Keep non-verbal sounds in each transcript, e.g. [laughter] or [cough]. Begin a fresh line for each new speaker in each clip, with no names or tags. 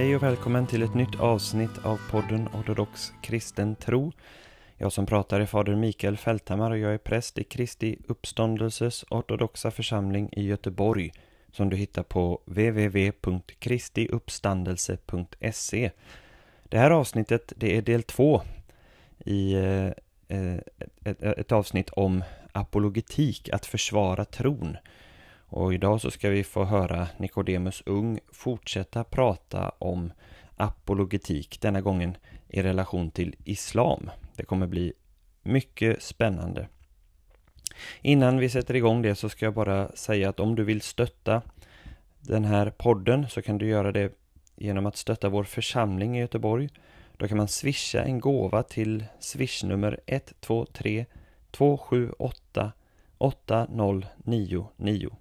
Hej och välkommen till ett nytt avsnitt av podden Ortodox kristen tro. Jag som pratar är fader Mikael Fälthammar och jag är präst i Kristi uppståndelses ortodoxa församling i Göteborg som du hittar på www.kristiuppstandelse.se. Det här avsnittet det är del två i eh, eh, ett avsnitt om apologetik, att försvara tron. Och idag så ska vi få höra Nikodemus Ung fortsätta prata om apologetik, denna gången i relation till islam. Det kommer bli mycket spännande. Innan vi sätter igång det så ska jag bara säga att om du vill stötta den här podden så kan du göra det genom att stötta vår församling i Göteborg. Då kan man swisha en gåva till swishnummer 123 278 8099.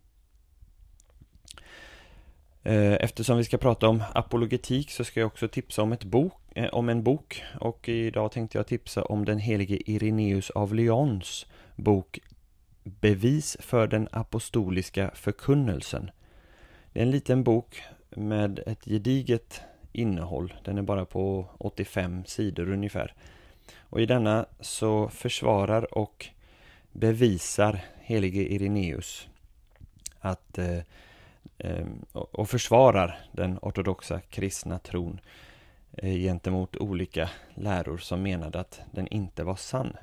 Eh, eftersom vi ska prata om apologetik så ska jag också tipsa om, ett bok, eh, om en bok och idag tänkte jag tipsa om den helige Ireneus av Lyons bok Bevis för den apostoliska förkunnelsen. Det är en liten bok med ett gediget innehåll. Den är bara på 85 sidor ungefär. Och i denna så försvarar och bevisar helige Ireneus att eh, Ehm, och försvarar den ortodoxa kristna tron eh, gentemot olika läror som menade att den inte var sann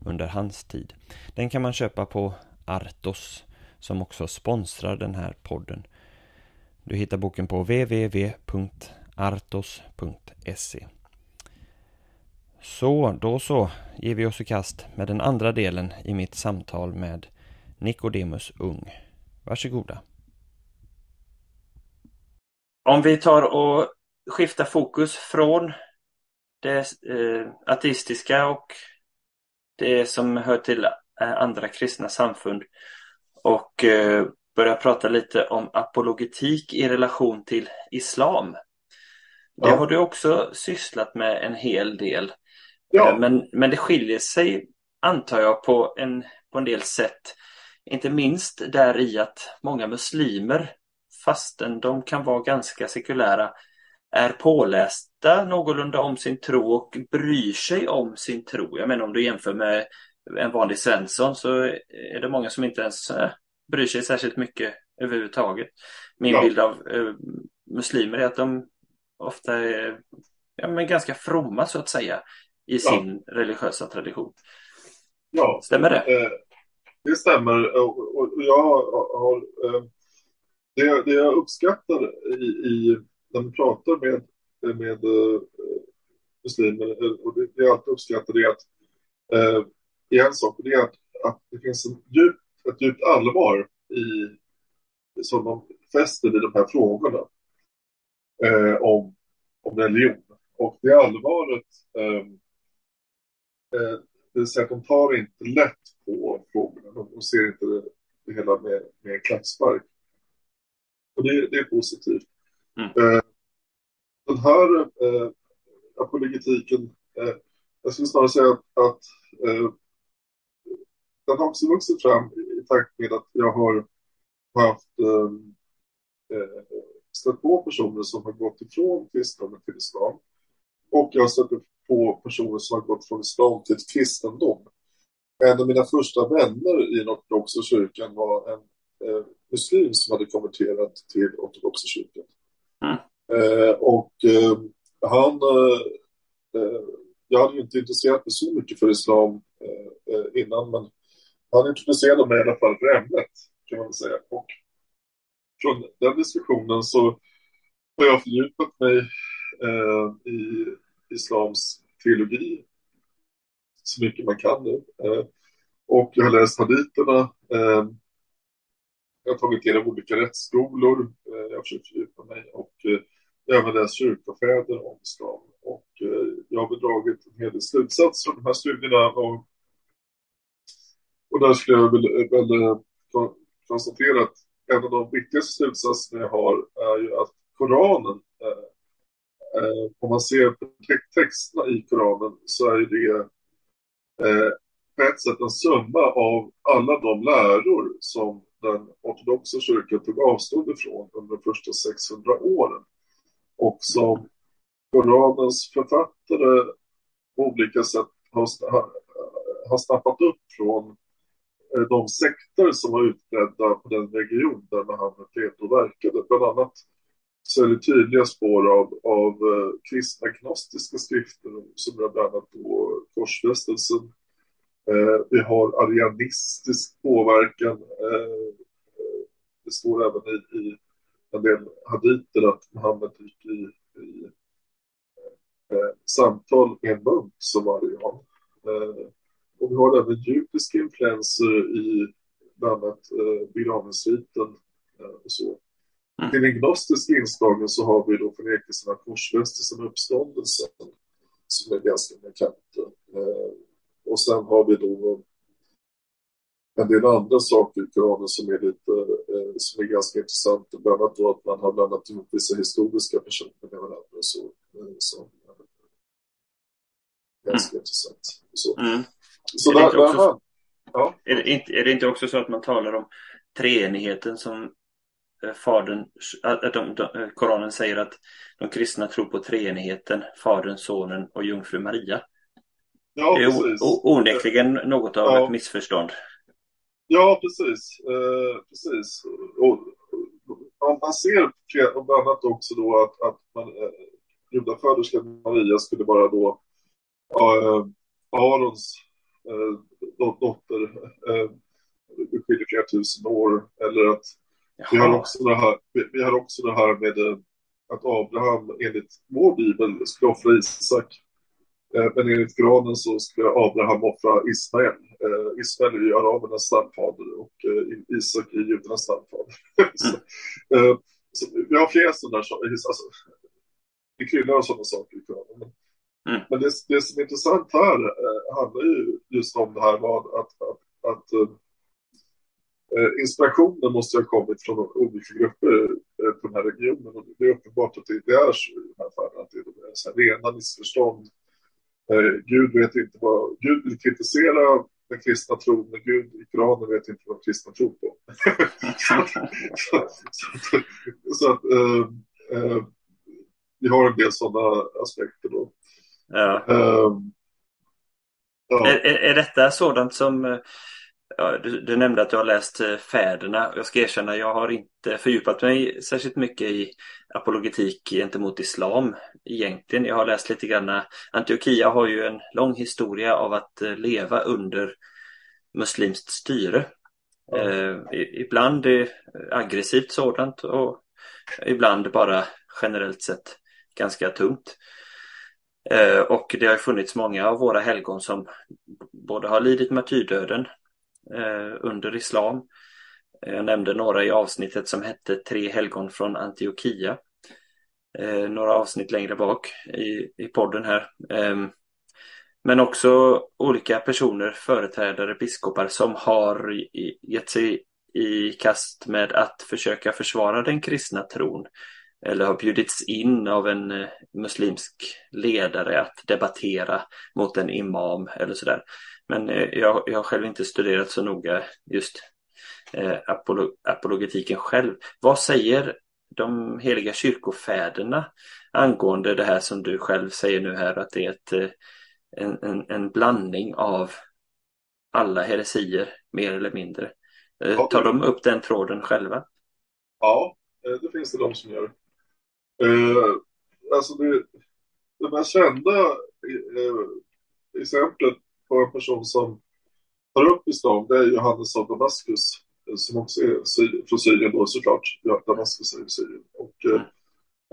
under hans tid. Den kan man köpa på Artos som också sponsrar den här podden. Du hittar boken på www.artos.se Så, då så ger vi oss i kast med den andra delen i mitt samtal med Nikodemus Ung. Varsågoda. Om vi tar och skiftar fokus från det eh, ateistiska och det som hör till eh, andra kristna samfund och eh, börjar prata lite om apologetik i relation till islam. Det ja. har du också sysslat med en hel del. Ja. Eh, men, men det skiljer sig, antar jag, på en, på en del sätt. Inte minst där i att många muslimer fastän de kan vara ganska sekulära, är pålästa någorlunda om sin tro och bryr sig om sin tro. Jag menar om du jämför med en vanlig Svensson så är det många som inte ens äh, bryr sig särskilt mycket överhuvudtaget. Min ja. bild av äh, muslimer är att de ofta är ja, men ganska fromma så att säga i sin ja. religiösa tradition.
Ja,
stämmer det?
Eh, det stämmer och, jag har eh, det, det jag uppskattar i, i, när man pratar med, med uh, muslimer, och det, det jag alltid uppskattar är att uh, i en sak, det är att, att det finns en djup, ett djupt allvar i, som de fäster vid de här frågorna uh, om, om religion. Och det allvaret, um, uh, det vill säga att de tar inte lätt på frågorna, de, ser inte det, det hela med, med en klackspark. Och det, det är positivt. Mm. Eh, den här eh, apologetiken, eh, jag skulle snarare säga att, att eh, den har också vuxit fram i takt med att jag har haft eh, stött på personer som har gått ifrån kristendomen till islam. Och jag har stött på personer som har gått från islam till kristendom. En av mina första vänner i den ortodoxa kyrkan var en eh, muslim som hade konverterat till ortodoxa kyrkan. Mm. Eh, och eh, han, eh, eh, jag hade ju inte intresserat mig så mycket för islam eh, eh, innan, men han introducerade mig i alla fall för ämnet, kan man säga. Och från den diskussionen så har jag fördjupat mig i islams teologi så mycket man kan nu. och jag har läst haditerna jag har tagit del av olika rättsskolor. Eh, jag har försökt fördjupa mig och jag har även läst kyrkofäder om islam. Och eh, jag har bedragit en hel del slutsatser av de här studierna. Och, och där skulle jag väl, väl konstatera att en av de viktigaste slutsatserna jag har är ju att Koranen, eh, om man ser på texterna i Koranen så är det eh, på ett sätt en summa av alla de läror som den ortodoxa kyrkan tog avstånd ifrån under de första 600 åren. och som Koranens författare på olika sätt har, har snappat upp från eh, de sekter som var utbredda på den region där Muhammed levde och verkade. Bland annat så är det tydliga spår av, av eh, kristna gnostiska skrifter som är bland annat då korsfästelsen. Uh, vi har arianistisk påverkan. Uh, det står även i, i en del haditer att Muhammed gick i, i samtal med en munk som var arian. och vi har även judiska influenser i bland annat begravningsriten och så. Mm. Till den gnostiska inslagen så har vi då förnekelsen av korsfästelsen och uppståndelsen som är ganska markanta. Eh, och sen har vi då en del andra saker i Koranen som är lite eh, som är ganska intressanta. Bland annat då att man har blandat ihop vissa historiska personer med varandra. Så, eh, så, ganska mm. intressant. Så, mm. så
är, det där, också, ja. är, det inte, är det inte också så att man talar om treenigheten som Eh, fadern, att de, de, Koranen säger att de kristna tror på treenigheten, Fadern, Sonen och Jungfru Maria. Ja, det är onekligen något av ja. ett missförstånd.
Ja, precis. Eh, precis. Och, och, man ser bland annat också då att, att man, eh, gudaföderskan Maria skulle vara då eh, Arons eh, dotter. Eh, det skiljer flera tusen år. Eller att vi har, också det här, vi har också det här med eh, att Abraham enligt vår bibel skulle offra Isak. Eh, men enligt granen så skulle Abraham offra Ismael. Eh, Ismael är ju arabernas stamfader och Isak är judarnas stamfader. [laughs] så, mm. så vi har flera sådana saker. Alltså, det kryllar av sådana saker i granen. Men, mm. men det, det, som är intressant här handlar ju just om det här med att, att, att, Eh, inspirationen måste ha kommit från olika grupper eh, på den här regionen. Och det är uppenbart att det är så i den här fallen, att det är så här rena missförstånd. Eh, Gud vet inte vad, Gud vill kritisera den kristna tron, men Gud i Koranen vet inte vad kristna tror på. så, så, så, så, att eh, eh, vi har en del sådana aspekter då.
Ja. Eh, ja. Är, är, är detta sådant som Ja, du, du, nämnde att du har läst eh, Fäderna. Jag ska erkänna, jag har inte fördjupat mig särskilt mycket i apologetik gentemot islam egentligen. Jag har läst lite grann. Antiochia har ju en lång historia av att eh, leva under muslimskt styre. Mm. Eh, ibland aggressivt sådant och ibland bara generellt sett ganska tungt. Eh, och det har funnits många av våra helgon som både har lidit martyrdöden Eh, under islam. Eh, jag nämnde några i avsnittet som hette Tre helgon från Antiochia. Eh, några avsnitt längre bak i, i podden här. Ehm, men också olika personer, företrädare, biskopar som har gett sig i kast med att försöka försvara den kristna tron eller har bjudits in av en muslimsk ledare att debattera mot en imam eller sådär. Men eh, jag, jag har själv inte studerat så noga just eh, apolog apologetiken själv. Vad säger de heliga kyrkofäderna angående det här som du själv säger nu här att det är ett, eh, en, en, en blandning av alla heresier mer eller mindre. Eh, ja, tar de upp den tråden själva?
Ja, det finns det de som gör. Eh, alltså det, det mest kända eh, exemplet för en person som tar upp islam, det är Johannes av Damaskus, eh, som också är från Syrien då såklart. Ja, Damaskus är i Syrien. Och, eh,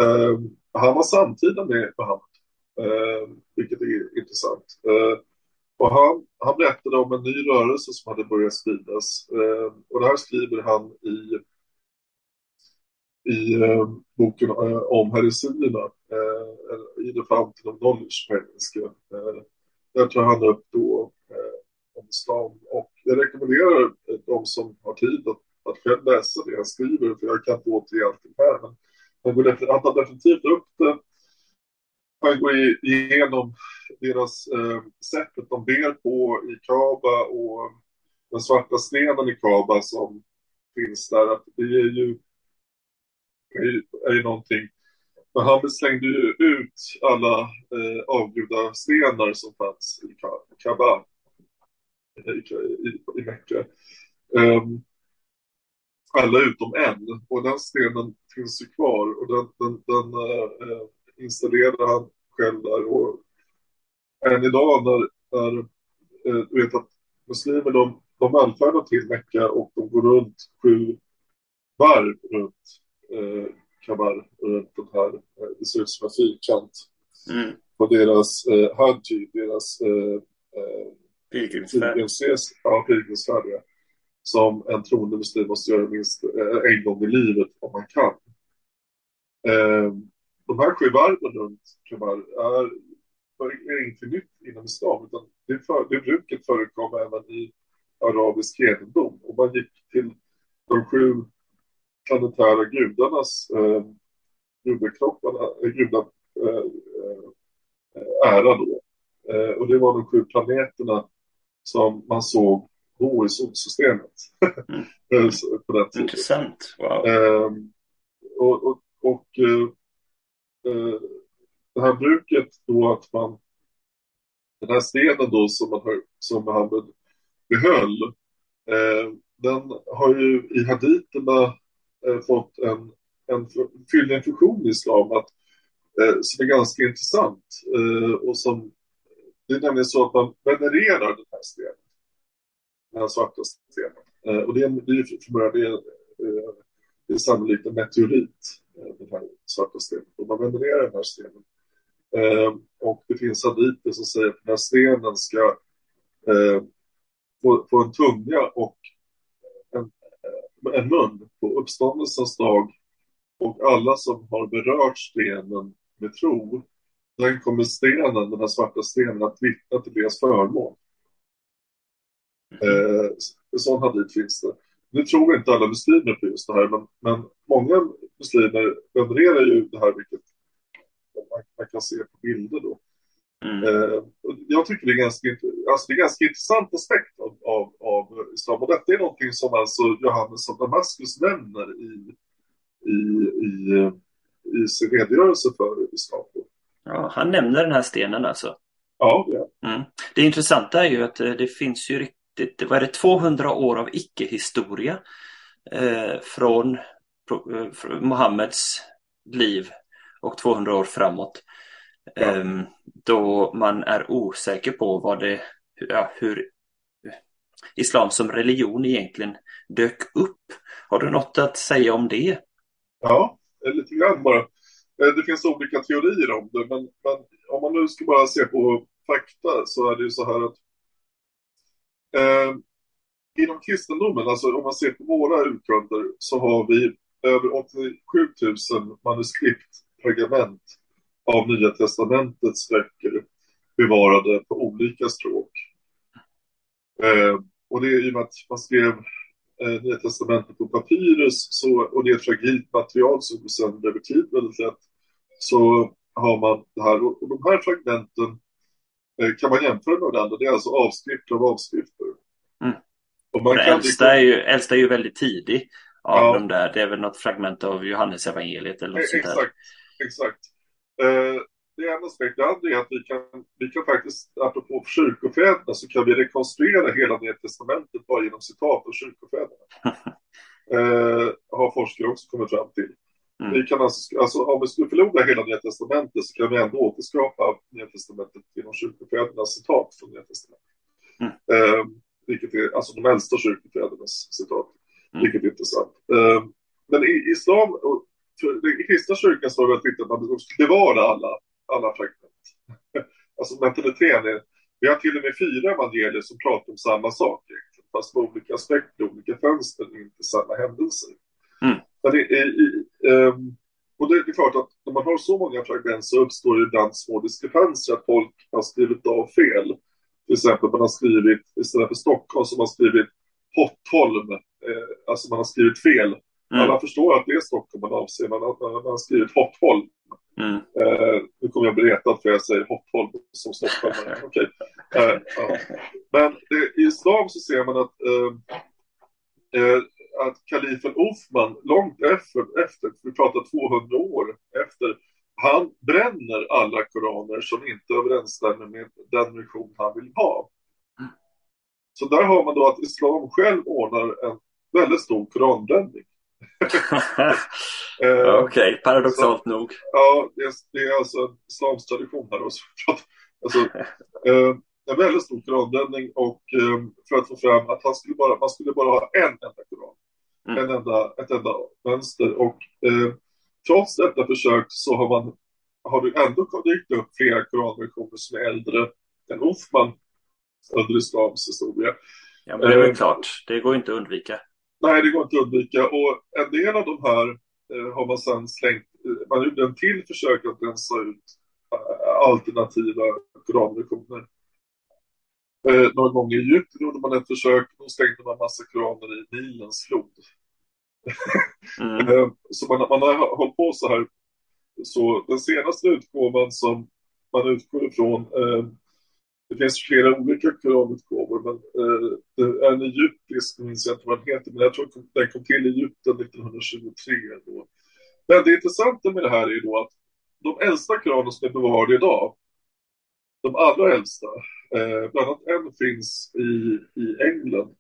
ehm, han var samtida med Muhammed, eh, vilket är intressant. Eh, och han, han berättade om en ny rörelse som hade börjat spridas. Eh, och det här skriver han i, i ehm, eh, boken om heresierna, eh, i The Fountain of Knowledge på engelska. Eh, där tar han upp då eh, om islam och jag rekommenderar de som har tid att, att själv läsa det han skriver för jag kan inte återge allting här men han, går han tar definitivt upp det. Han går igenom deras eh, sättet de ber på i Kaba och den svarta stenen i Kaba som finns där. Att det är ju, är ju, är ju någonting men han slängde ju ut alla eh, avgudastenar som fanns i Kaaba, eh, i, i, i Mecka. Um, ehm, alla utom en. Och den stenen finns ju kvar och den, den, den eh, eh, uh, installerade han själv där. Och än idag när, när uh, du vet att muslimer de, de välfärdar till Mecka och de går runt sju varv runt uh, kabar runt den här, det ser ut som en fyrkant mm. på deras eh, Haji, deras eh,
pilgrimsfärd.
Ja, pilgrimsfärd ja som en troende muslim måste göra minst eh, en gång i livet om man kan. Eh, de här sju varven runt Kabar är, är inte nytt inom islam, utan det, för, det bruket förekom även i arabisk hedendom. Och man gick till de sju planetära gudarnas eh, gudakropparna, eh, gudar, eh, ära då. Eh, och det var de sju planeterna som man såg bo i solsystemet. Mm. [laughs]
på den tiden. Intressant. Wow.
Um, och och, och det här bruket då att man den här stenen då som, man har, som Mohammed behöll den har ju i haditerna Eh, fått en, en fylld en funktion i islam att, eh, som är ganska intressant eh, och som det är nämligen så att man venererar den här stenen den här svarta stenen. Eh, och det är, det är, början, det är, eh, det är sannolikt en meteorit, eh, den här svarta stenen. Och man venererar den här stenen. Och det finns haditer som säger att den här stenen ska få, få en tunga och en mun på uppståndelsens dag. Och alla som har berört stenen med tro, den kommer stenen, den här svarta stenen, att vittna till deras förmån. Eh, sån hadith finns det. Nu tror inte alla muslimer på just det här, men, men många muslimer venererar ju det här, vilket man, man kan se på bilder då. Mm. Eh, jag tycker det är ganska, alltså det är ganska intressant aspekt av, av, av islam. Och detta är någonting som alltså Johannes av Damaskus nämner i, i, i, i sin redogörelse för islam.
Ja, han nämner den här stenen alltså.
Ja, ja.
Mm. Det intressanta är ju att eh, det finns ju det, det var det 200 år av icke-historia eh, från, eh, från Mohammeds liv och 200 år framåt. Ehm, då man är osäker på vad det, ja, hur islam som religion egentligen dök upp. Har du något att säga om det?
Ja, lite grann bara. Eh, det finns olika teorier om det, men, men om man nu ska bara se på fakta så är det ju så här att Eh, inom kristendomen, alltså om man ser på våra urkunder, så har vi över 87 000 manuskript, pergament av Nya Testamentets böcker bevarade på olika språk. Eh, och det är i och med att man skrev eh, Nya Testamentet på papyrus så, och det är ett fragilt material som går sönder över tid väldigt lätt så har man det här. Och, och de här fragmenten Eh, kan man jämföra med varandra. Det är alltså avskrifter av avskrifter.
Mm. Och man kan äldsta, är ju, äldsta är ju väldigt tidig av ja. de där. Det är väl något fragment av Johannes evangeliet eller något
Exakt, sånt där. exakt. Eh, det är en aspekt. Det andra är att vi kan, vi kan faktiskt, apropå kyrkofäderna, så kan vi rekonstruera hela Nya Testamentet bara genom citat av kyrkofäderna. [laughs] eh, har forskare också kommit fram till. Mm. Vi kan alltså, alltså, om vi skulle förlora hela Nya Testamentet så kan vi ändå återskapa Nya Testamentet genom kyrkofädernas citat från Nya Testamentet. Mm. Eh, vilket är alltså de äldsta kyrkofädernas citat, mm. vilket är intressant. Eh, men i islam, i kristna kyrkan det väldigt viktigt att man skulle bevara alla, alla fragment. [laughs] alltså mentaliteten är, vi har till och med fyra evangelier som pratar om samma sak egentligen, fast med olika aspekter, olika fönster, inte samma händelser. Mm. Men i, i, um, och det, det är klart att när man har så många fragment så uppstår det ibland små diskrepanser att folk har skrivit av fel. Till exempel man har skrivit, istället för Stockholm så har man skrivit Hottholm, eh, alltså man har skrivit fel. Mm. Alla förstår att det är Stockholm man avser, men man, man har skrivit Hottholm. Mm. Eh, nu kommer jag bli retad för jag säger Hottholm som Stockholm. [laughs] okay. eh, ja. Men det, i islam så ser man att ehm, eh, att kalifen Othman långt efter, efter, vi pratar 200 år efter, han bränner alla koraner som inte överensstämmer med den mission han vill ha. Så där har man då att islam själv ordnar en väldigt stor koranbränning.
Eh, [laughs] Okej, okay, paradoxalt så, nog.
Ja, det är, alltså en islams tradition här. Också. [laughs] alltså, eh, en väldigt stor koranbränning och eh, för att få fram att han skulle bara, man skulle bara ha en enda koran. Mm. En enda, ett enda mönster. Och eh, trots detta försök så har man har det ändå dykt upp flera koranversioner som är äldre än Uthman under islams historia.
Ja, men det är väl eh, klart. Det går inte att undvika.
Nej, det går inte att undvika. Och en del av de här eh, har man sedan slängt. Eh, man gjorde en till försök att rensa ut eh, alternativa koranversioner. Eh, några gånger i Egypten gjorde man ett försök. Då stängde man massa koraner i Nilens flod. Mm. [laughs] Eh, så man, man har hållit på så här. Så den senaste utgåvan som man utgår ifrån eh, det finns flera olika koranutgåvor, men eh, är en egyptisk, minns jag inte vad den heter, men jag tror att den kom till i Egypten 1923. Då. Men det intressanta med det här är ju då att de äldsta koraner som är bevarade idag, de allra äldsta, eh, bland annat en finns i, i England,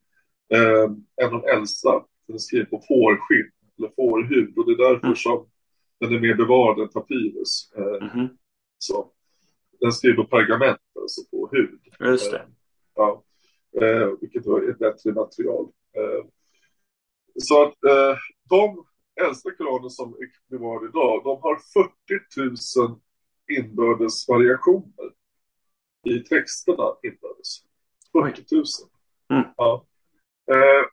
eh, en av de äldsta, den är skriven på fårskinn, eller fårhud, och det är därför mm. som den är mer bevarad än papyrus. Eh, mm -hmm. så den skriver på pergament, alltså på hud.
Just det.
Ja, eh, vilket var ett bättre material. Eh, så att eh, de äldsta koraner som vi har idag, de har 40 000 inbördes variationer i texterna inbördes. 40 000. Mm. Ja. Eh,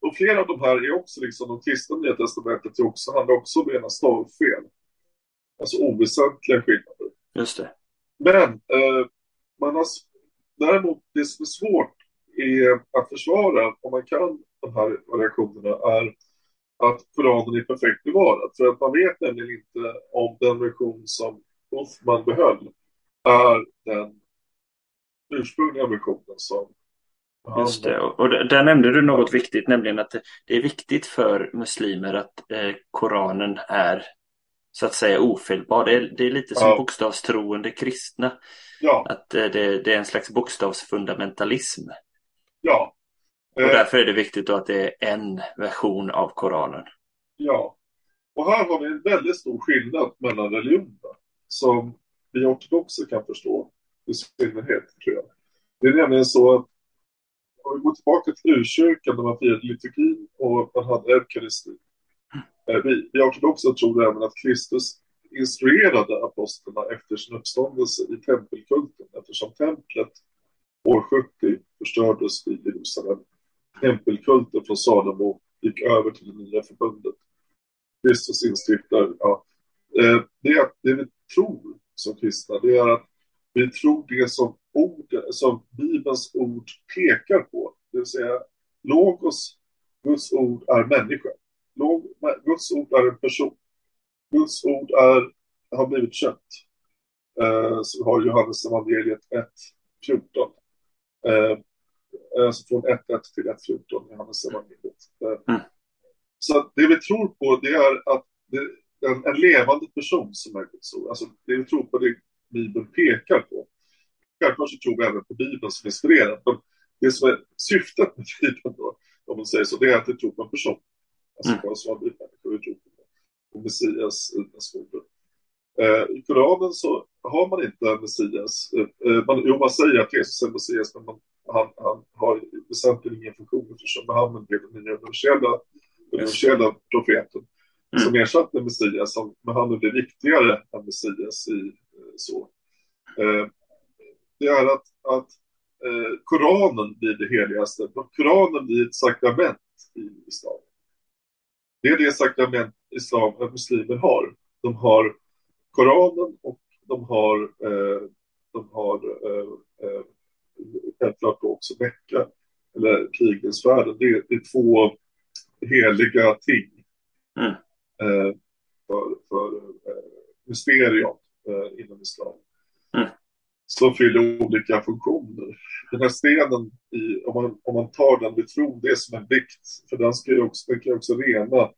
och flera av de här är också liksom de kristna nya testamentet också, handlar också om rena stavfel. Alltså oväsentliga skillnader.
Just det.
Men eh, man har, däremot det som är svårt är att försvara, om man kan de här variationerna, är att Koranen är perfekt bevarad. För att man vet nämligen inte om den version som Uthman behöll är den ursprungliga versionen som
Just det, och där nämnde du något viktigt, nämligen att det är viktigt för muslimer att eh, Koranen är så att säga ofelbar. Det är, det är lite som ja. bokstavstroende kristna. Ja. Att eh, det, det, är en slags bokstavsfundamentalism.
Ja.
Och eh. därför är det viktigt att det är en version av Koranen.
Ja. Och här har vi en väldigt stor skillnad mellan religionerna som vi ortodoxer kan förstå i synnerhet, tror jag. Det är nämligen så att om vi går tillbaka till urkyrkan där man firade liturgin och man hade eukaristin Eh, vi, vi ortodoxa tror även att Kristus instruerade apostlarna efter sin uppståndelse i tempelkulten eftersom templet år 70 förstördes i Jerusalem. Tempelkulten från Salomo gick över till det nya förbundet. Kristus instiftar, ja, eh, det, det vi tror som kristna, det är att vi tror det som, ord, som Bibelns ord pekar på. Det vill säga, logos, Guds ord, är människa. Guds ord är en person. Guds ord är, har blivit kött. Eh, så har Johannes evangeliet 1.14. Eh, alltså från 1.1 till 1.14 Johannes evangeliet. Eh, mm. Så det vi tror på det är att det är en, en levande person som är Guds ord. Alltså det vi tror på det Bibeln pekar på. Självklart så tror vi även på Bibeln som inspirerar. Men det som är syftet med Bibeln då, om man säger så, det är att det tror på en person. Alltså mm. vad som har blivit människor och Messias skolan. Eh, I Koranen så har man inte en Messias. Eh, eh, man, jo, man säger att Jesus är Messias, men man, han, han har väsentligen ingen funktion eftersom han blev den nya universella, universella profeten mm. som ersatte Messias. Som, han blev viktigare än Messias i så. Det är att, att Koranen blir det heligaste. Koranen blir ett sakrament i islam. Det är det sakrament islam, muslimer har. De har Koranen och de har, eh, de har eh, eh, självklart också Mecka, eller pilgrimsfärden. Det, det, är två heliga ting mm. eh, för, för eh, mysterium eh, inom islam. Mm. Som fyller olika funktioner. Den här stenen, i, om, man, om man tar den vid tron, det är som en vikt. För den, ska också, den kan ju också rena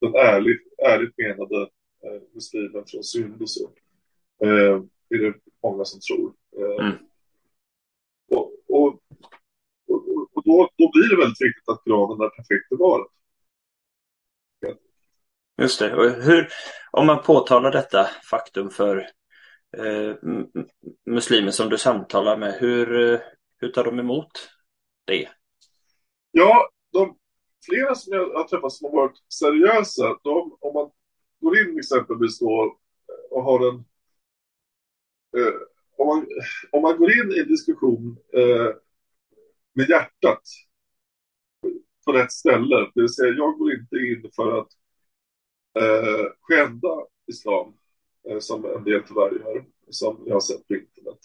den ärligt, ärligt menade eh, muslimen från synd och så. Eh, är det många som tror. Eh,
Mm.
och, och, och, och då, då blir det väldigt viktigt att graven är perfekt bevarad.
Just det. Och hur, om man påtalar detta faktum för eh, muslimer som du samtalar med, hur, eh, hur tar de emot det?
Ja, de, flera som jag har träffat som har varit seriösa, de, om man går in exempelvis då och har en... Eh, om, man, om man går in i en diskussion eh, med hjärtat på rätt ställe, det vill säga jag går inte in för att eh, skända islam, eh, som en del tyvärr gör, som jag har sett på internet.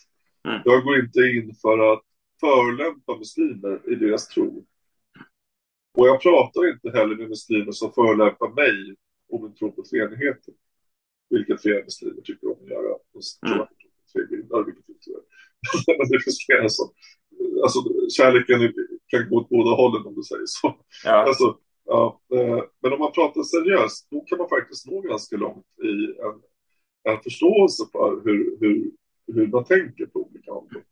Mm.
Jag går inte in för att förolämpa muslimer i deras tro. Och jag pratar inte heller med muslimer som förolämpar mig om min tro på treenigheten. Vilket flera muslimer tycker om att göra.
Mm.
vilket inte. [laughs] Men det finns flera som... Alltså kärleken kan gå åt båda hållen om du säger så.
Ja,
Alltså, ja, eh, men om man pratar seriöst, då kan man faktiskt nå ganska långt i en, en förståelse för hur, hur, hur man tänker på olika områden.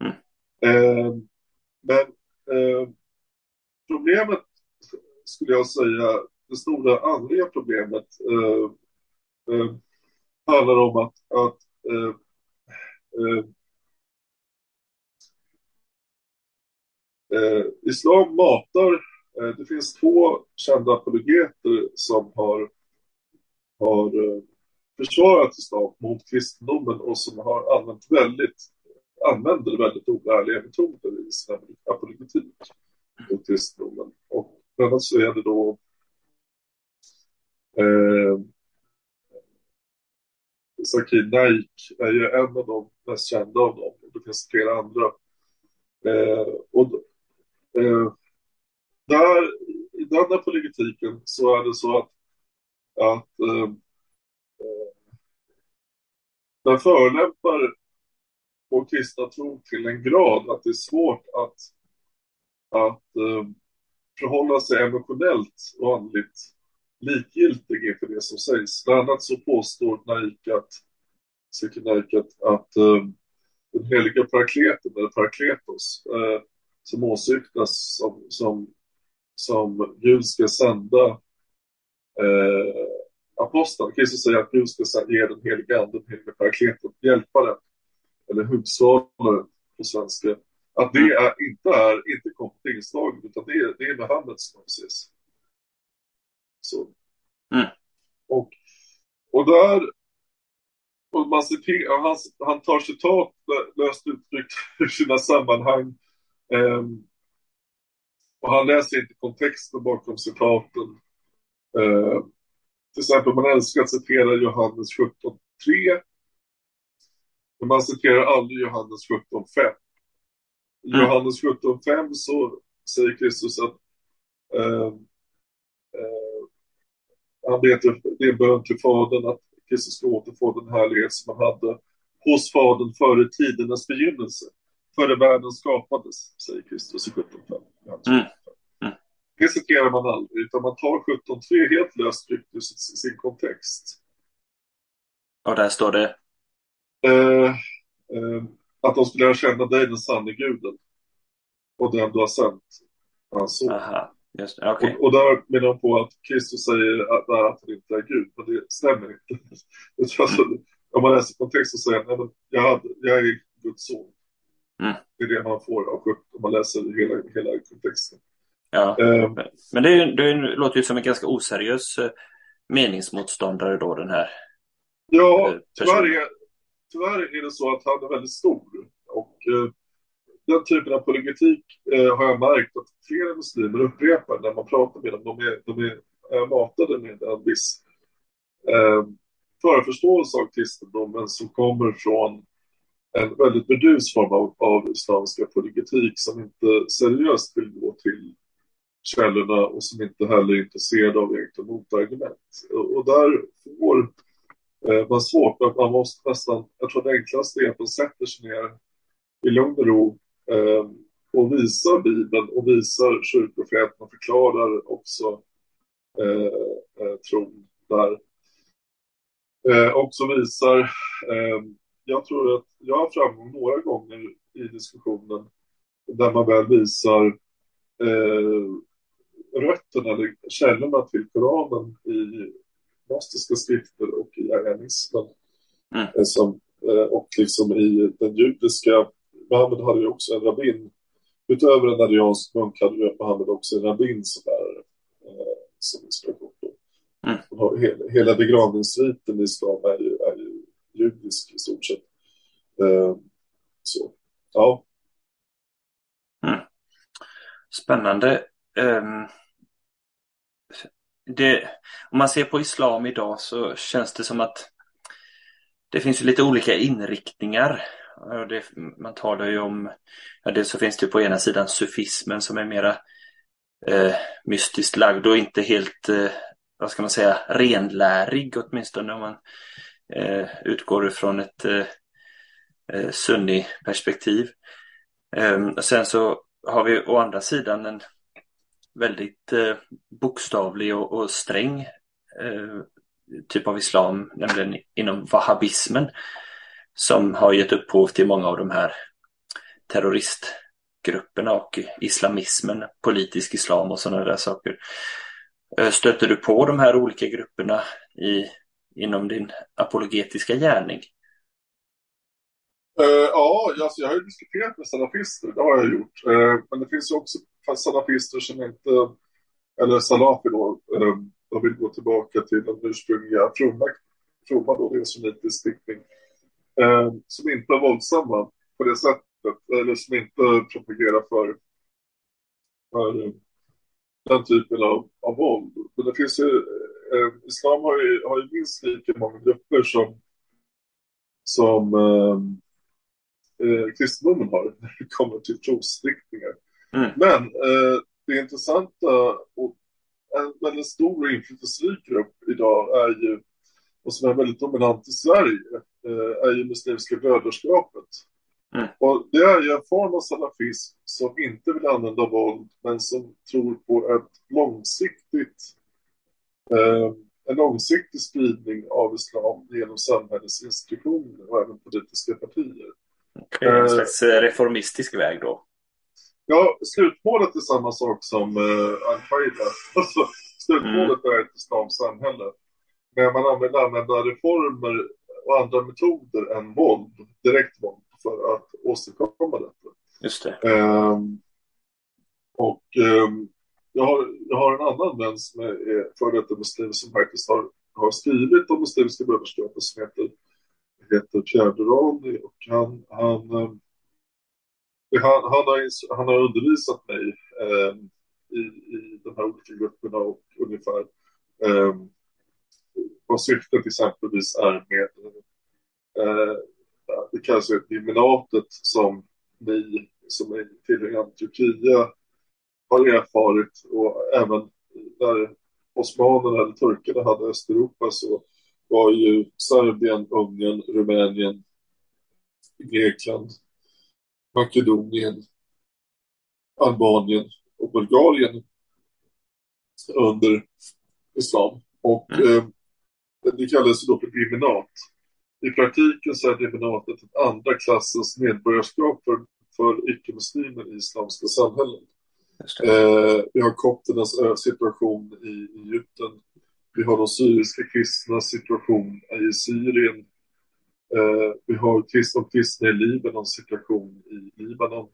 Mm.
Eh, men eh, problemet, skulle jag säga, det stora andliga problemet eh, eh, handlar om att, att eh, eh, eh, islam matar Eh, Det finns två kända apologeter som har, har eh, försvarat islam mot kristendomen och som har använt väldigt, använder väldigt oärliga metoder i sin apologetik mot kristendomen. Och annars så är det då eh, Zakir Naik är ju en av de mest kända av dem. Det finns flera andra. Eh, och eh, där, i den apologetiken så är det så att, att eh, eh den förolämpar vår kristna tro till en grad att det är svårt att, att eh, förhålla sig emotionellt och andligt likgiltig inför det som sägs. Bland annat så påstår Naik att, Naik att, att eh, den heliga parakleten, eller parakletos, eh, som åsyftas som, som som Gud ska sända eh, aposteln. Kristus säger att Gud ska ge den heliga anden, den heliga parakleten, hjälparen eller hugsvalaren på svenska. Att det är, inte är inte inslaget utan det är, det är Muhammed som ses. Så.
Mm.
Och, och där och man citerar, han, han tar citat löst uttryckt [laughs] ur sina sammanhang. Um, och han läser inte kontexten bakom citaten. Eh, till exempel, man älskar att citera Johannes 17.3. Men man citerar aldrig Johannes 17.5.
Mm.
Johannes 17.5 så säger Kristus att eh, eh, han till, det är en bön till Fadern att Kristus ska återfå den härlighet som han hade hos Fadern före tidernas begynnelse. Före världen skapades, säger Kristus i 17.5.
Mm. Mm.
Det citerar man aldrig, utan man tar 17.3 helt löst ryckt ur sin, kontext.
och där står det.
Eh, eh, att de skulle lära känna dig, den sanne guden, och den du har sänt, hans son.
Aha, just. Okej.
Och, och där menar de på att Kristus säger att, att han inte är Gud, men det stämmer inte. [laughs] Alltså, om man läser kontexten så säger han, jag, hade, jag är Guds son.
Mm.
Det är det man får av om man läser hela, hela kontexten.
Ja.
Eh,
Men det, är, det låter ju som en ganska oseriös eh, meningsmotståndare då den här.
ja,
eh,
tyvärr
personen.
är, tyvärr är det så att han är väldigt stor. Och eh, den typen av politik eh, har jag märkt att flera muslimer upprepar när man pratar med dem. De är, de är eh, matade med en viss eh, förförståelse av kristendomen som kommer från en väldigt burdus form av, av islamska politik som inte seriöst vill gå till källorna och som inte heller är intresserade av egentligen motargument. Och, och där får Eh, var svårt, men man måste nästan, jag tror det enklaste är att man sätter sig ner i lugn och ro eh, och visar Bibeln och visar kyrkofriheten och förklarar också eh, eh, tron där. Eh, och visar, eh, jag tror att jag har framgång några gånger i diskussionen där man väl visar eh, rötterna eller källorna till Koranen i gnostiska skrifter och i arianismen. Mm. Eh, som, eh, och liksom i den judiska, Muhammed hade ju också en rabbin. Utöver en ariansk munk hade ju Muhammed också en rabbin som lärare. Eh, som inspiration. Mm. Hela, hela begravningsriten i islam är ju, är ju judisk i stort sett. Så, ja.
Mm. Spännande. Um, det, om man ser på islam idag så känns det som att det finns lite olika inriktningar. Det, man talar ju om, ja, dels så finns det på ena sidan sufismen som är mera eh, mystiskt lagd och inte helt eh, vad ska man säga, renlärig åtminstone om man eh, utgår ifrån ett eh, sunni-perspektiv. Eh, ehm, sen så har vi å andra sidan en väldigt eh, bokstavlig och, och sträng eh, typ av islam, nämligen inom wahhabismen som har gett upphov till många av de här terroristgrupperna och islamismen, politisk islam och sådana där saker. Eh, stöter du på de här olika grupperna i, inom din apologetiska gärning?
Uh, ja, alltså jag har ju diskuterat med salafister, det har jag gjort. Uh, men det finns ju också salafister som inte, eller salafi då, uh, de vill gå tillbaka till den ursprungliga fromma, fromma då, det är sunnitisk riktning. Uh, som inte är våldsamma på det sättet, eller som inte propagerar för, för den typen av, av våld. Men det finns ju, islam har ju, har ju minst lika många grupper som, som eh, eh, kristendomen har [laughs] när det kommer till trosriktningar. Mm. Men eh, det intressanta och en väldigt stor och inflytelserik grupp idag är ju, och som är väldigt dominant i Sverige, eh, är ju Muslimska brödraskapet. Mm. Och det är ju en form av salafism som inte vill använda våld men som tror på ett långsiktigt eh, en långsiktig spridning av islam genom samhällets institutioner och även politiska partier.
Okay, en eh, slags eh, reformistisk väg då?
Ja, slutmålet är samma sak som eh, al-Qaida. [laughs] Alltså, slutmålet mm. är ett islamskt samhälle. Men man använder, använder reformer och andra metoder än våld, direkt våld för att åstadkomma detta.
Just det.
Um, och um, jag, har, jag har en annan vän som är före detta muslim som faktiskt har, har skrivit om muslimska brödraskapet som heter, heter Pierre Durani och han, han, ehm, han, han, har, han har undervisat mig eh, i, i de här olika grupperna och ungefär eh, vad syftet exempelvis är med eh, det kallas ju Illuminatet som ni som är tillhörande Turkiet har erfarit och även när osmanerna eller turkarna hade Östeuropa så var ju Serbien, Ungern, Rumänien, Grekland, Makedonien, Albanien och Bulgarien under islam. Och mm. eh, det kallas då för diminat. I praktiken så är demonatet ett andra klassens medborgarskap för, för icke-muslimer i islamska samhällen. Eh, vi har kopternas situation i Egypten. Vi har de syriska kristnas situation i Syrien. Eh, vi har kristna och kristna i Libanon situation i Libanon.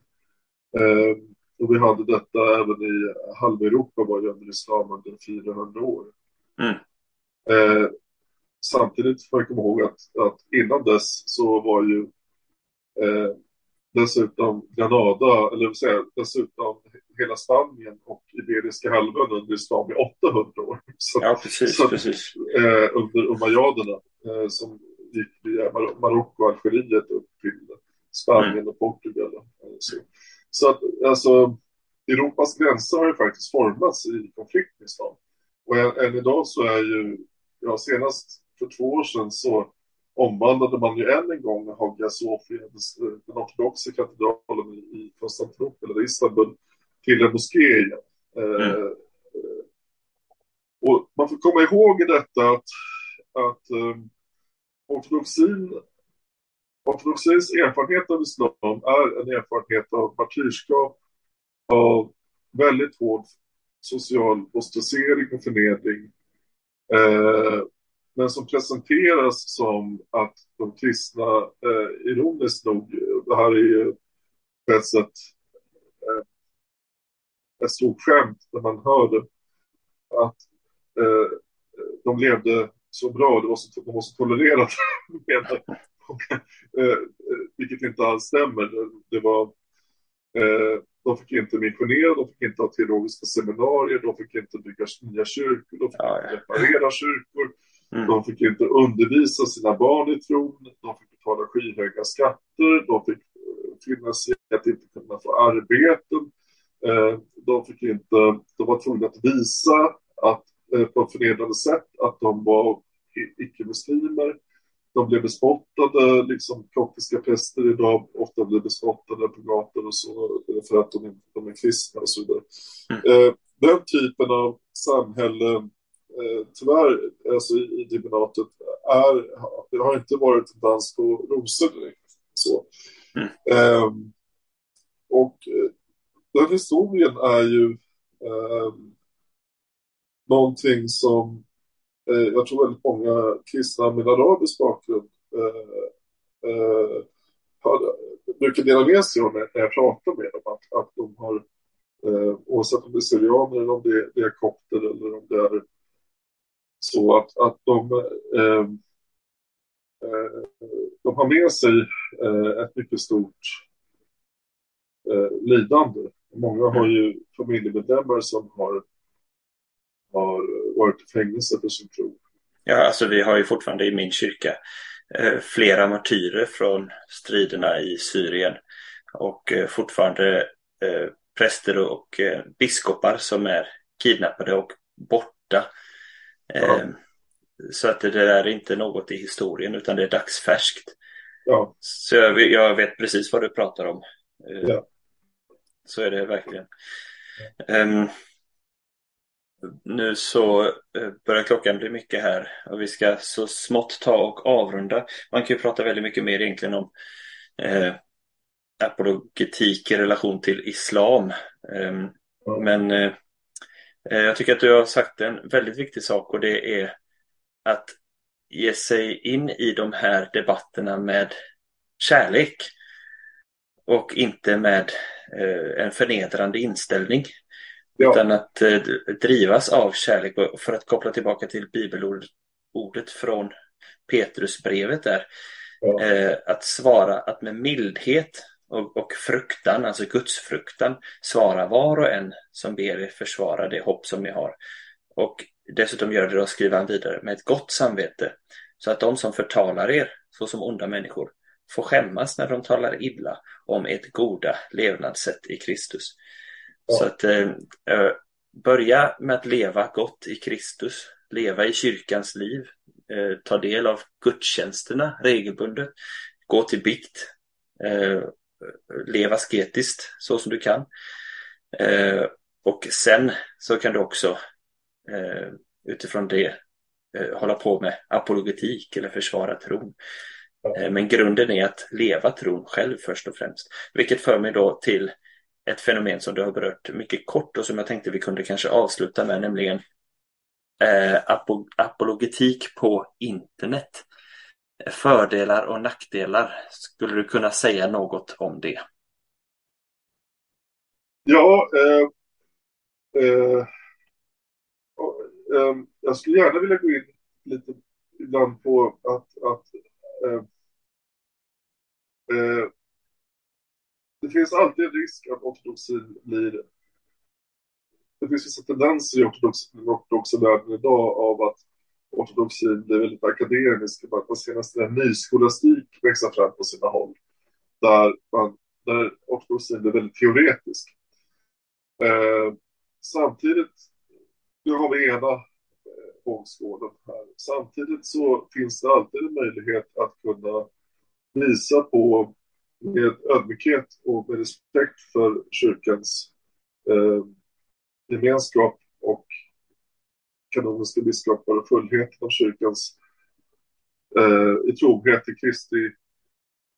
Eh, och vi hade detta även i halveuropa var ju under islam under 400 år. Mm. Eh, samtidigt får jag komma ihåg att, att innan dess så var ju eh, dessutom Granada, eller säga dessutom hela Spanien och Iberiska halvön under islam i 800 år. [laughs]
Så, ja, precis. Så, precis.
Eh, under umayaderna eh, som gick via Mar Marocko och Algeriet upp till Spanien mm. och Portugal. Eh, så. så att alltså Europas gränser har ju faktiskt formats i konflikt med islam. Och än, än idag så är ju, ja senast för två år sedan så omvandlade man ju än en gång Hagia Sofia, den ortodoxa katedralen i Konstantinopel eller Istanbul, till en moské igen. Mm. Eh, och man får komma ihåg i detta att, att um, ortodoxin, ortodoxins erfarenhet av islam är en erfarenhet av martyrskap, av väldigt hård social ostracisering och förnedring. Eh, men som presenteras som att de kristna, eh, ironiskt nog, det här är ju på ett sätt eh, ett stort skämt när man hör det, att eh, de levde så bra, det var så, de var så tolererade, eh, vilket inte alls stämmer. Det, det var, eh, de fick inte missionera, de fick inte ha teologiska seminarier, de fick inte bygga nya kyrkor, de fick inte reparera kyrkor, mm. de fick inte undervisa sina barn i tron, de fick betala skyhöga skatter, de fick finna sig att inte kunna få arbeten, eh, de fick inte, de var tvungna att visa att Eh, på ett förnedrande sätt att de var icke-muslimer. De blev bespottade, liksom koptiska präster idag ofta blir bespottade på gator och så för att de, de är kristna och så vidare. Mm. Eh, den typen av samhälle, eh, tyvärr, alltså i, i dibinatet, är, det har inte varit en dans på rosor direkt. Så. Mm. Eh, och den historien är ju eh, någonting som eh, jag tror väldigt många kristna med arabisk bakgrund eh, eh, brukar dela med sig av när jag pratar med dem. Att, att de har, eh, oavsett om det är syrianer eller om det, det är kopter eller om det är så att, att de, eh, eh, de har med sig eh, ett mycket stort eh, lidande. Många har ju familjemedlemmar som har har varit i fängelse för sin tro.
Ja, alltså vi har ju fortfarande i min kyrka eh, flera martyrer från striderna i Syrien och eh, fortfarande eh, präster och eh, biskopar som är kidnappade och borta. Ja. Eh, så att det där är inte något i historien utan det är dagsfärskt. Ja. Så jag, jag vet precis vad du pratar om. Eh, ja. Så är det verkligen. Um, nu så eh, börjar klockan bli mycket här och vi ska så smått ta och avrunda. Man kan ju prata väldigt mycket mer egentligen om eh, apologetik i relation till islam. Mm. Men eh, jag tycker att du har sagt en väldigt viktig sak och det är att ge sig in i de här debatterna med kärlek och inte med eh, en förnedrande inställning. Ja. Utan att eh, drivas av kärlek. För att koppla tillbaka till bibelordet från Petrusbrevet där. Ja. Eh, att svara att med mildhet och, och fruktan, alltså gudsfruktan, svara var och en som ber er försvara det hopp som ni har. Och dessutom gör det då, skriver han vidare, med ett gott samvete. Så att de som förtalar er, såsom onda människor, får skämmas när de talar illa om ert goda levnadssätt i Kristus. Så att eh, eh, börja med att leva gott i Kristus, leva i kyrkans liv, eh, ta del av gudstjänsterna regelbundet, gå till bikt, eh, leva sketiskt så som du kan. Eh, och sen så kan du också eh, utifrån det eh, hålla på med apologetik eller försvara tron. Eh, men grunden är att leva tron själv först och främst. Vilket för mig då till ett fenomen som du har berört mycket kort och som jag tänkte vi kunde kanske avsluta med, nämligen eh, apologetik på internet. Fördelar och nackdelar. Skulle du kunna säga något om det?
Ja, eh, eh, eh, jag skulle gärna vilja gå in lite ibland på att, att eh, eh, det finns alltid en risk att ortodoxin blir... Det finns vissa tendenser i ortodoxa världen idag av att ortodoxin blir väldigt akademisk. Man ser nästan en nyskolastik växa fram på sina håll. Där, man, där ortodoxin blir väldigt teoretisk. Eh, samtidigt, nu har vi ena eh, vågskålen här. Samtidigt så finns det alltid en möjlighet att kunna visa på med ödmjukhet och med respekt för kyrkans eh, gemenskap och kanoniska biskopar och fullheten av kyrkans eh, i trohet till Kristi,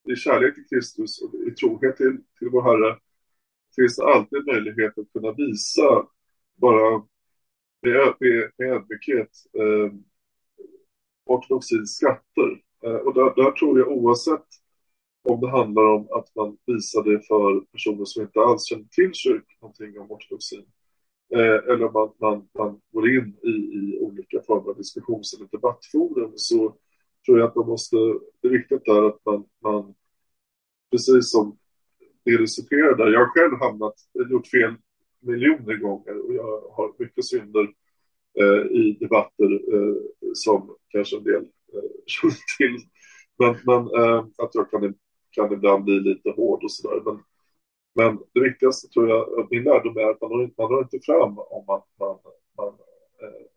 i kärlek till Kristus och i trohet till, till vår Herre finns det alltid möjlighet att kunna visa bara med, med, med ödmjukhet eh, ortodoxins skatter. Eh, och där, där, tror jag oavsett om det handlar om att man visar det för personer som inte alls känner till kyrkan någonting om ortodoxin. Eh, eller man, man, man går in i, i olika former av diskussions eller debattforum så tror jag att man måste, det är viktigt där att man, man precis som det du citerade, där, jag har själv hamnat, gjort fel miljoner gånger och jag har mycket synder eh, i debatter eh, som kanske en del eh, [laughs] känner till. Men, men eh, att jag kan, kan ibland bli lite hård och sådär. Men, men det viktigaste tror jag, min lärdom är att man når, man når inte fram om man, man, man eh,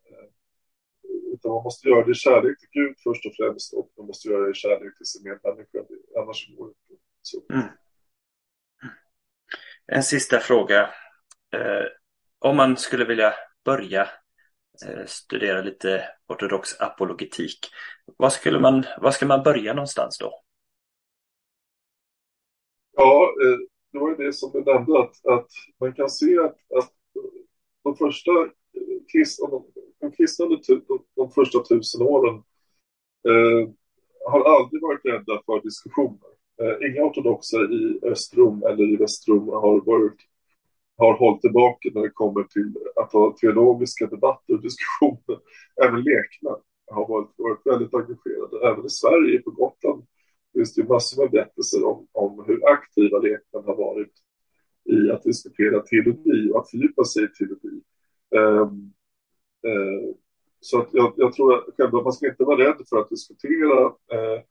utan man måste göra det i kärlek till Gud först och främst och man måste göra det i kärlek till sin medmänniska. Annars går det inte. Så. Mm.
En sista fråga. Eh, om man skulle vilja börja eh, studera lite ortodox apologetik, var, skulle man, var ska man börja någonstans då?
Ja, eh, det var ju det som du nämnde, att, att man kan se att, att de första eh, kristna, de, kristna typ, de, de första tusen åren eh, har aldrig varit rädda för diskussioner. Eh, inga ortodoxa i Östrom eller i Västrom har, varit, har hållit tillbaka när det kommer till att ha teologiska debatter och diskussioner. Även lekmän har varit, varit väldigt engagerade. Även i Sverige, på Gotland, finns det massor med berättelser om, om hur aktiva lekmän har varit i att diskutera teologi och att fördjupa sig i teologi. Um, uh, så att jag, jag tror att själva, man ska inte vara rädd för att diskutera uh,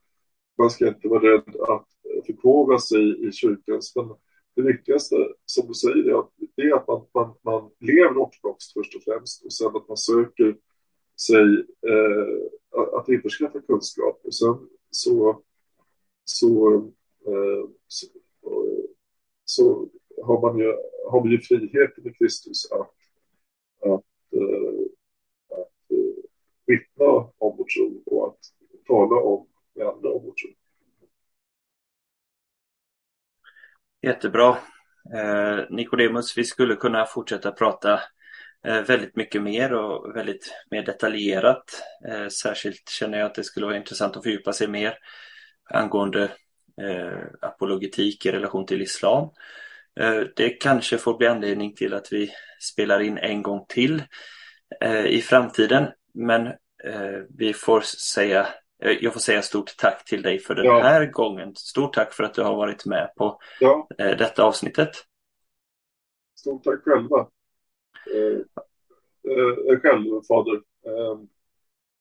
man ska inte vara rädd att förkovra sig i kyrkan. Men det viktigaste, som du säger, är att, det är att man, man, man lever ortodoxt först och främst och sen att man söker sig eh, att införskaffa kunskap. Och sen så, så, eh, så, så, har man ju, har man ju friheten i Kristus att, att, eh, att eh, vittna om vår tro och att tala om med andra om vår tro.
Jättebra. Eh, Nikodemus, vi skulle kunna fortsätta prata eh, väldigt mycket mer och väldigt mer detaljerat. Eh, särskilt känner jag att det skulle vara intressant att fördjupa sig mer angående eh, apologetik i relation till islam. Eh, det kanske får bli anledning till att vi spelar in en gång till eh, i framtiden. Men vi får säga jag får säga stort tack till dig för den ja. här gången. Stort tack för att du har varit med på ja. Detta avsnittet.
Stort tack själva. Eh, själv, fader.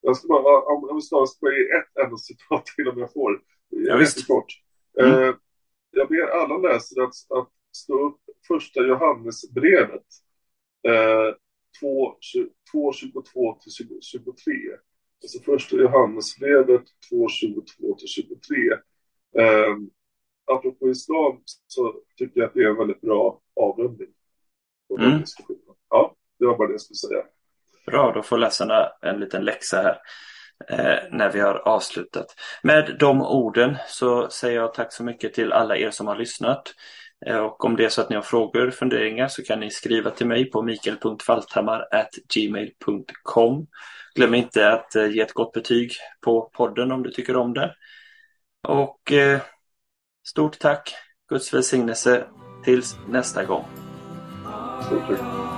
Jag ska bara, jag snarast bara ge ett enda citat till om jag får.
Ja, visst.
Kort. Mm. Eh, jag ber alla läsare att, att slå upp första Johannesbrevet. Eh, 2.22 till 23. Alltså första Johannesbrevet 2.22-23. Eh, apropå islam så tycker jag att det är en väldigt bra avrundning. Mm. Ja, det var bara det jag skulle säga.
Bra, då får läsarna en liten läxa här Eh, när vi har avslutat. Med de orden så säger jag tack så mycket till alla er som har lyssnat. Eh, och om det är så att ni har frågor, funderingar så kan ni skriva till mig på mikael.falthammar.gmail.com Glöm inte att eh, ge ett gott betyg på podden om du tycker om det. Och stort tack, Guds välsignelse tills nästa gång.
Stort tack.